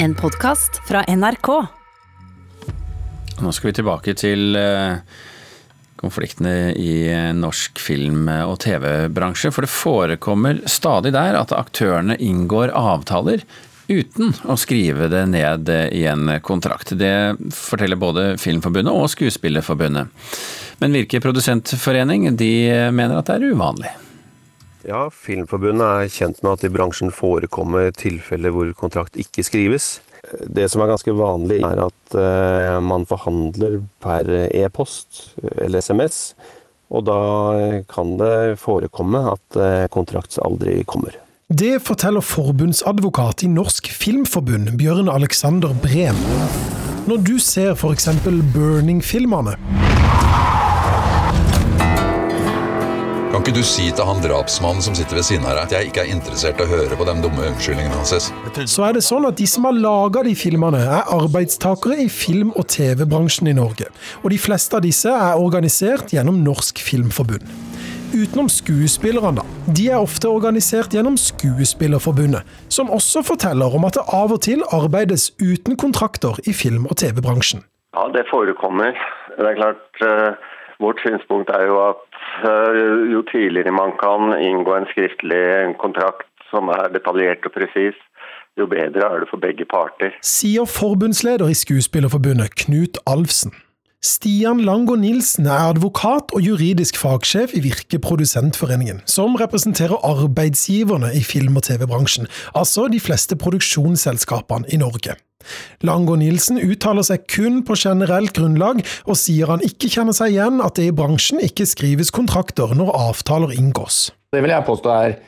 En podkast fra NRK. Nå skal vi tilbake til eh, konfliktene i eh, norsk film- og TV-bransje. For det forekommer stadig der at aktørene inngår avtaler uten å skrive det ned i en kontrakt. Det forteller både Filmforbundet og Skuespillerforbundet. Men Virke produsentforening de mener at det er uvanlig. Ja, Filmforbundet er kjent med at i bransjen forekommer tilfeller hvor kontrakt ikke skrives. Det som er ganske vanlig, er at uh, man forhandler per e-post eller SMS. Og da kan det forekomme at uh, kontrakt aldri kommer. Det forteller forbundsadvokat i Norsk Filmforbund, Bjørn Alexander Breen. Når du ser f.eks. Burning-filmene ikke du si til han drapsmannen som sitter ved siden av deg, at jeg ikke er interessert i å høre på de dumme unnskyldningene hans? Så er det sånn at de som har laga de filmene, er arbeidstakere i film- og TV-bransjen i Norge. Og de fleste av disse er organisert gjennom Norsk Filmforbund. Utenom skuespillerne, da. De er ofte organisert gjennom Skuespillerforbundet, som også forteller om at det av og til arbeides uten kontrakter i film- og TV-bransjen. Ja, det forekommer. Det er klart, uh, Vårt synspunkt er jo at jo tidligere man kan inngå en skriftlig kontrakt som er detaljert og presis, jo bedre er det for begge parter. Sier forbundsleder i Skuespillerforbundet, Knut Alfsen. Stian Lango Nilsen er advokat og juridisk fagsjef i Virke Produsentforeningen, som representerer arbeidsgiverne i film- og TV-bransjen, altså de fleste produksjonsselskapene i Norge. Lango Nilsen uttaler seg kun på generelt grunnlag, og sier han ikke kjenner seg igjen at det i bransjen ikke skrives kontrakter når avtaler inngås. Det vil jeg påstå er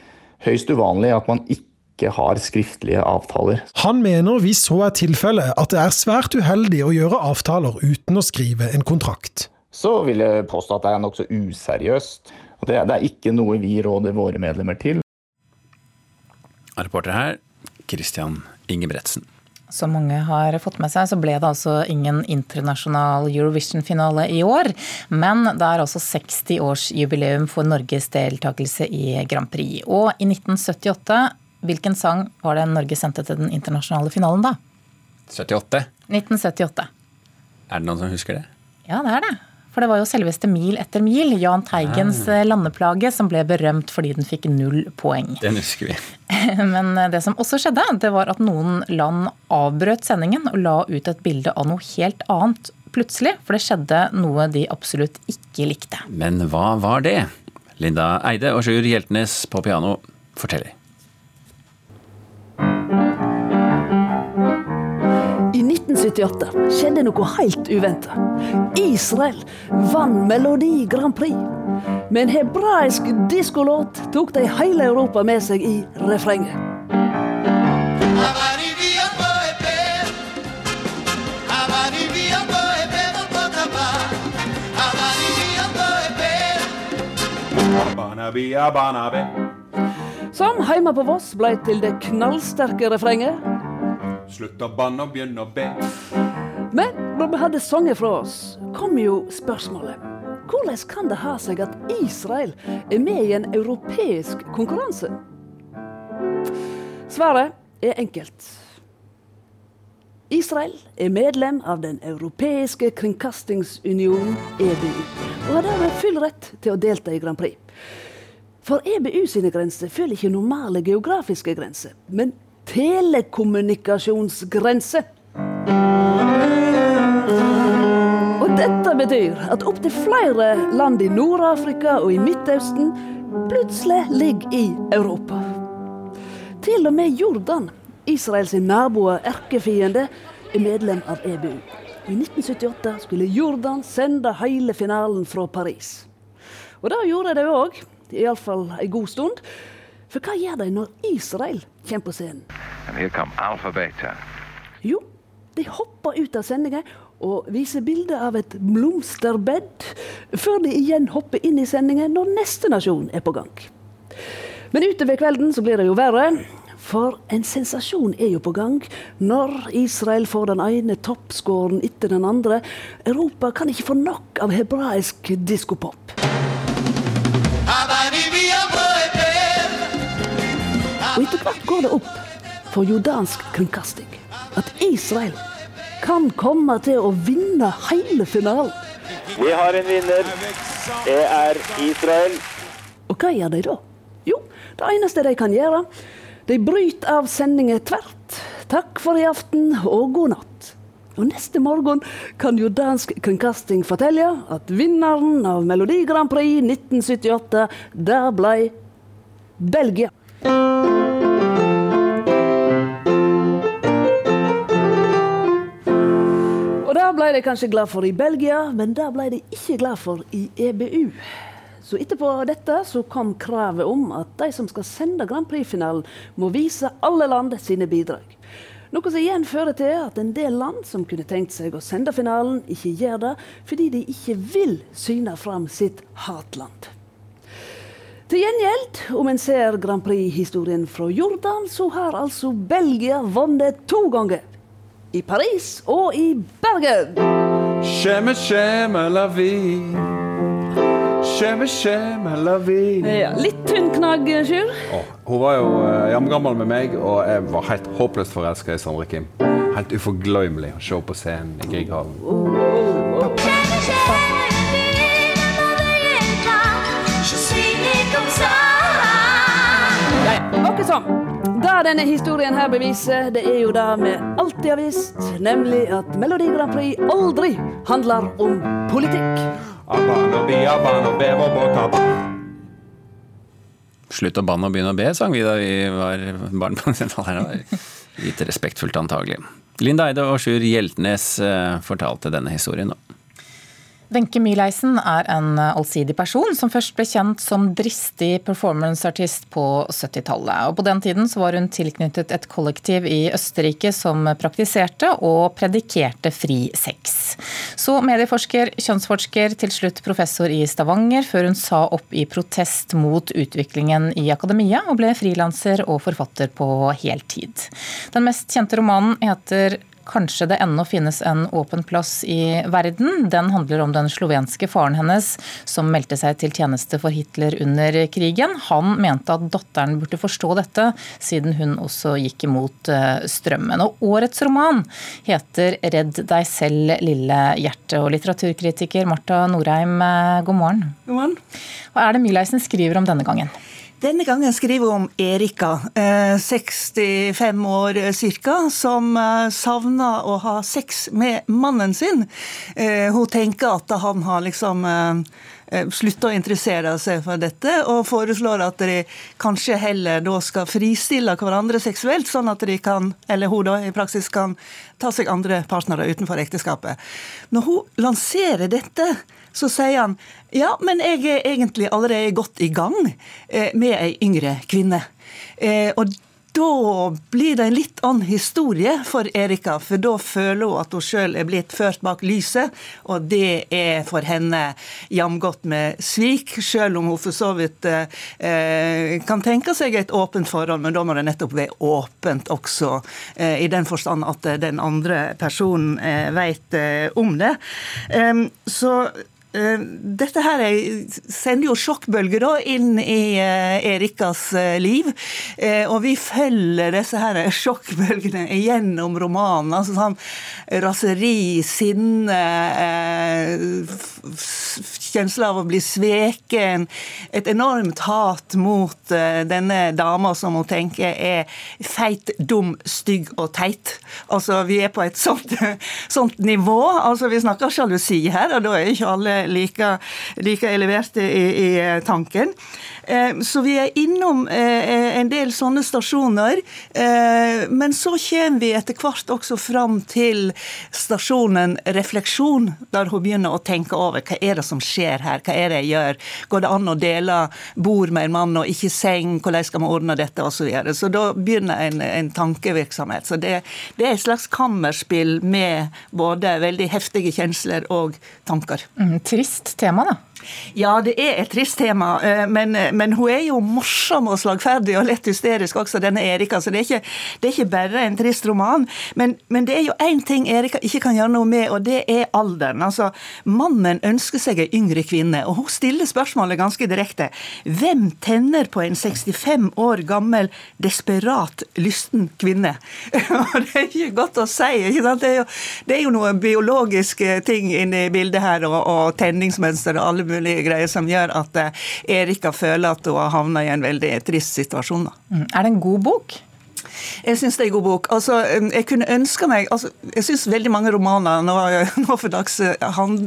høyst uvanlig at man ikke har skriftlige avtaler. Han mener hvis så er tilfellet at det er svært uheldig å gjøre avtaler uten å skrive en kontrakt. Så vil jeg påstå at det er nokså useriøst. Det det, det er ikke noe vi råder våre medlemmer til. Reporter her, Christian Ingebretsen. Som mange har fått med seg, så ble det altså ingen internasjonal Eurovision-finale i år. Men det er altså 60-årsjubileum for Norges deltakelse i Grand Prix. Og i 1978, hvilken sang var det Norge sendte til den internasjonale finalen da? 78? 1978. Er det noen som husker det? Ja, det er det. For det var jo selveste Mil etter mil, Jahn Teigens ah. landeplage, som ble berømt fordi den fikk null poeng. Den husker vi. Men det som også skjedde, det var at noen land avbrøt sendingen og la ut et bilde av noe helt annet plutselig. For det skjedde noe de absolutt ikke likte. Men hva var det? Linda Eide og Sjur Hjeltnes på piano forteller. 1978 skjedde noe helt uventa. Israel vant Melodi Grand Prix. Med en hebraisk diskolåt tok de hele Europa med seg i refrenget. Som heime på Voss blei til det knallsterke refrenget. Slutt å banne og begynne å be. Men når vi hadde sunget fra oss, kom jo spørsmålet. Hvordan kan det ha seg at Israel er med i en europeisk konkurranse? Svaret er enkelt. Israel er medlem av Den europeiske kringkastingsunion, EBU, og har dermed full rett til å delta i Grand Prix. For EBU sine grenser følger ikke normale geografiske grenser, men telekommunikasjonsgrense. Og dette betyr at opptil flere land i Nord-Afrika og i Midtøsten plutselig ligger i Europa. Til og med Jordan, Israels nabo og erkefiende, er medlem av EBU. I 1978 skulle Jordan sende hele finalen fra Paris. Og det gjorde de òg, iallfall en god stund. For hva gjør de når Israel kommer på scenen? Jo, de hopper ut av sendinga og viser bilde av et blomsterbed, før de igjen hopper inn i sendinga når neste nasjon er på gang. Men utover kvelden så blir det jo verre. For en sensasjon er jo på gang når Israel får den ene toppskåren etter den andre. Europa kan ikke få nok av hebraisk diskopop. Går det opp. for jordansk kringkasting at Israel kan komme til å vinne hele finalen. Vi har en vinner. Det er Israel. Og hva gjør de da? Jo, det eneste de kan gjøre, de bryter av sendingen tvert. Takk for i aften og god natt. Og neste morgen kan jordansk kringkasting fortelle at vinneren av Melodi Grand Prix 1978, det ble Belgia. Det ble de kanskje glad for i Belgia, men det ble de ikke glad for i EBU. Så etterpå dette så kom kravet om at de som skal sende Grand Prix-finalen, må vise alle land sine bidrag. Noe som igjen fører til at en del land som kunne tenkt seg å sende finalen, ikke gjør det fordi de ikke vil syne fram sitt hatland. Til gjengjeld, om en ser Grand Prix-historien fra Jordan, så har altså Belgia vunnet to ganger. I Paris og i Bergen. Skjemme, skjemme, la vie. Skjemme, skjemme, la vie. Ja, litt tynn knagg, Sjur. Oh, hun var jo eh, jamgammel med meg, og jeg var helt håpløst forelska i Sondre Kim. Helt uforglemmelig å se på scenen i Grieghallen. Ja, ja. Ok, sånn. Det denne historien her beviser, det er jo det vi alltid har visst, nemlig at Melodi Grand Prix aldri handler om politikk. Slutt å banne og begynne å be, sang vi da vi var barn på 70-tallet. Litt respektfullt antagelig. Linda Eide og Sjur Hjeltnes eh, fortalte denne historien. da. Wenche Myhleisen er en allsidig person som først ble kjent som dristig performanceartist på 70-tallet. På den tiden var hun tilknyttet et kollektiv i Østerrike som praktiserte og predikerte fri sex. Så medieforsker, kjønnsforsker, til slutt professor i Stavanger, før hun sa opp i protest mot utviklingen i akademia, og ble frilanser og forfatter på heltid. Den mest kjente romanen heter Kanskje det ennå finnes en åpen plass i verden. Den handler om den slovenske faren hennes som meldte seg til tjeneste for Hitler under krigen. Han mente at datteren burde forstå dette, siden hun også gikk imot eh, strømmen. Og årets roman heter 'Redd deg selv, lille hjerte'. Og litteraturkritiker Marta Norheim, eh, god morgen. God morgen. Hva er det Myhleisen skriver om denne gangen? Denne gangen skriver hun om Erika, eh, 65 år ca., som eh, savner å ha sex med mannen sin. Eh, hun tenker at han har liksom slutta å interessere seg for dette, og foreslår at de kanskje heller da skal fristille hverandre seksuelt, sånn at de kan, eller hun da i praksis kan ta seg andre partnere utenfor ekteskapet. Når hun lanserer dette, så sier han ja, men jeg er egentlig allerede godt i gang med ei yngre kvinne. Og da blir det en litt annen historie for Erika, for da føler hun at hun sjøl er blitt ført bak lyset, og det er for henne jamgodt med svik, sjøl om hun for så vidt eh, kan tenke seg et åpent forhold, men da må det nettopp være åpent også, eh, i den forstand at den andre personen eh, vet om det. så dette her sender jo sjokkbølger inn i Erikas liv. Og vi følger disse her sjokkbølgene gjennom romanen. altså sånn Raseri, sinne, kjensle av å bli sveken. Et enormt hat mot denne dama som hun tenker er feit, dum, stygg og teit. Altså, Vi er på et sånt, sånt nivå. altså Vi snakker sjalusi her, og da er ikke alle like, like eleverte i, i tanken. Så vi er innom en del sånne stasjoner. Men så kommer vi etter hvert også fram til stasjonen refleksjon, der hun begynner å tenke over hva er det som skjer her, hva er det jeg gjør, går det an å dele bord med en mann og ikke seng, hvordan skal man ordne dette osv. Så, videre. så da begynner en, en tankevirksomhet. Så det, det, er et slags kammerspill med både veldig heftige kjensler og tanker. Mm, trist tema, da? Ja, det er et trist tema, eh, men, men, hun er jo morsom og slagferdig og lett hysterisk også, denne Erika. Så det er ikke, det er ikke bare en trist roman. Men, men det er jo én ting Erika ikke kan gjøre noe med, og det er alderen. Altså, Mannen ønsker seg ei yngre kvinne, og hun stiller spørsmålet ganske direkte. Hvem tenner på en 65 år gammel, desperat lysten kvinne? Det er ikke godt å si. ikke sant? Det er jo, det er jo noen biologiske ting inne i bildet her, og, og tenningsmønster og alle mulige greier som gjør at eh, Erika føler at hun har havna i en veldig trist situasjon. Mm. Er det en god bok? Jeg syns det er en god bok. Altså, jeg kunne ønske meg altså, Jeg syns veldig mange romaner nå, nå for dags han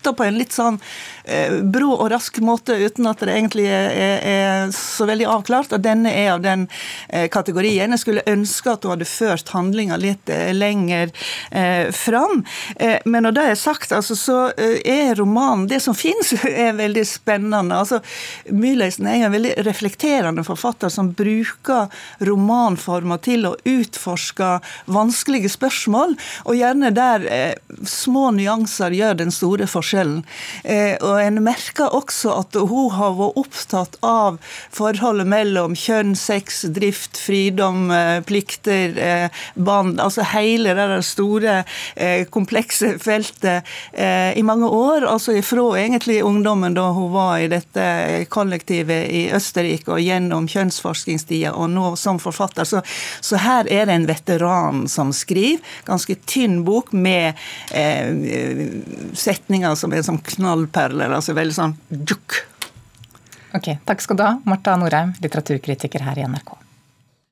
slutter på en litt sånn eh, brå og rask måte uten at det egentlig er, er, er, så veldig avklart. Og denne er av den eh, kategorien. Jeg skulle ønske at hun hadde ført handlinga litt eh, lenger eh, fram. Eh, men når det er sagt, altså, så eh, er romanen Det som fins, er veldig spennende. Altså, Myrleisen er en veldig reflekterende forfatter som bruker romanformer til å utforske vanskelige spørsmål, og gjerne der små nyanser gjør den store forskjellen. Eh, og En merker også at hun har vært opptatt av forholdet mellom kjønn, sex, drift, fridom, eh, plikter, eh, band. Altså hele det store, komplekse feltet i mange år. Altså ifra egentlig ungdommen da hun var i dette kollektivet i Østerrike og gjennom kjønnsforskningstida, og nå som forfatter. Så, så, her er det en veteran som skriver. Ganske tynn bok med eh, setninger som er som knallperler. altså veldig sånn dukk. Ok, Takk skal du ha, Marta Norheim, litteraturkritiker her i NRK.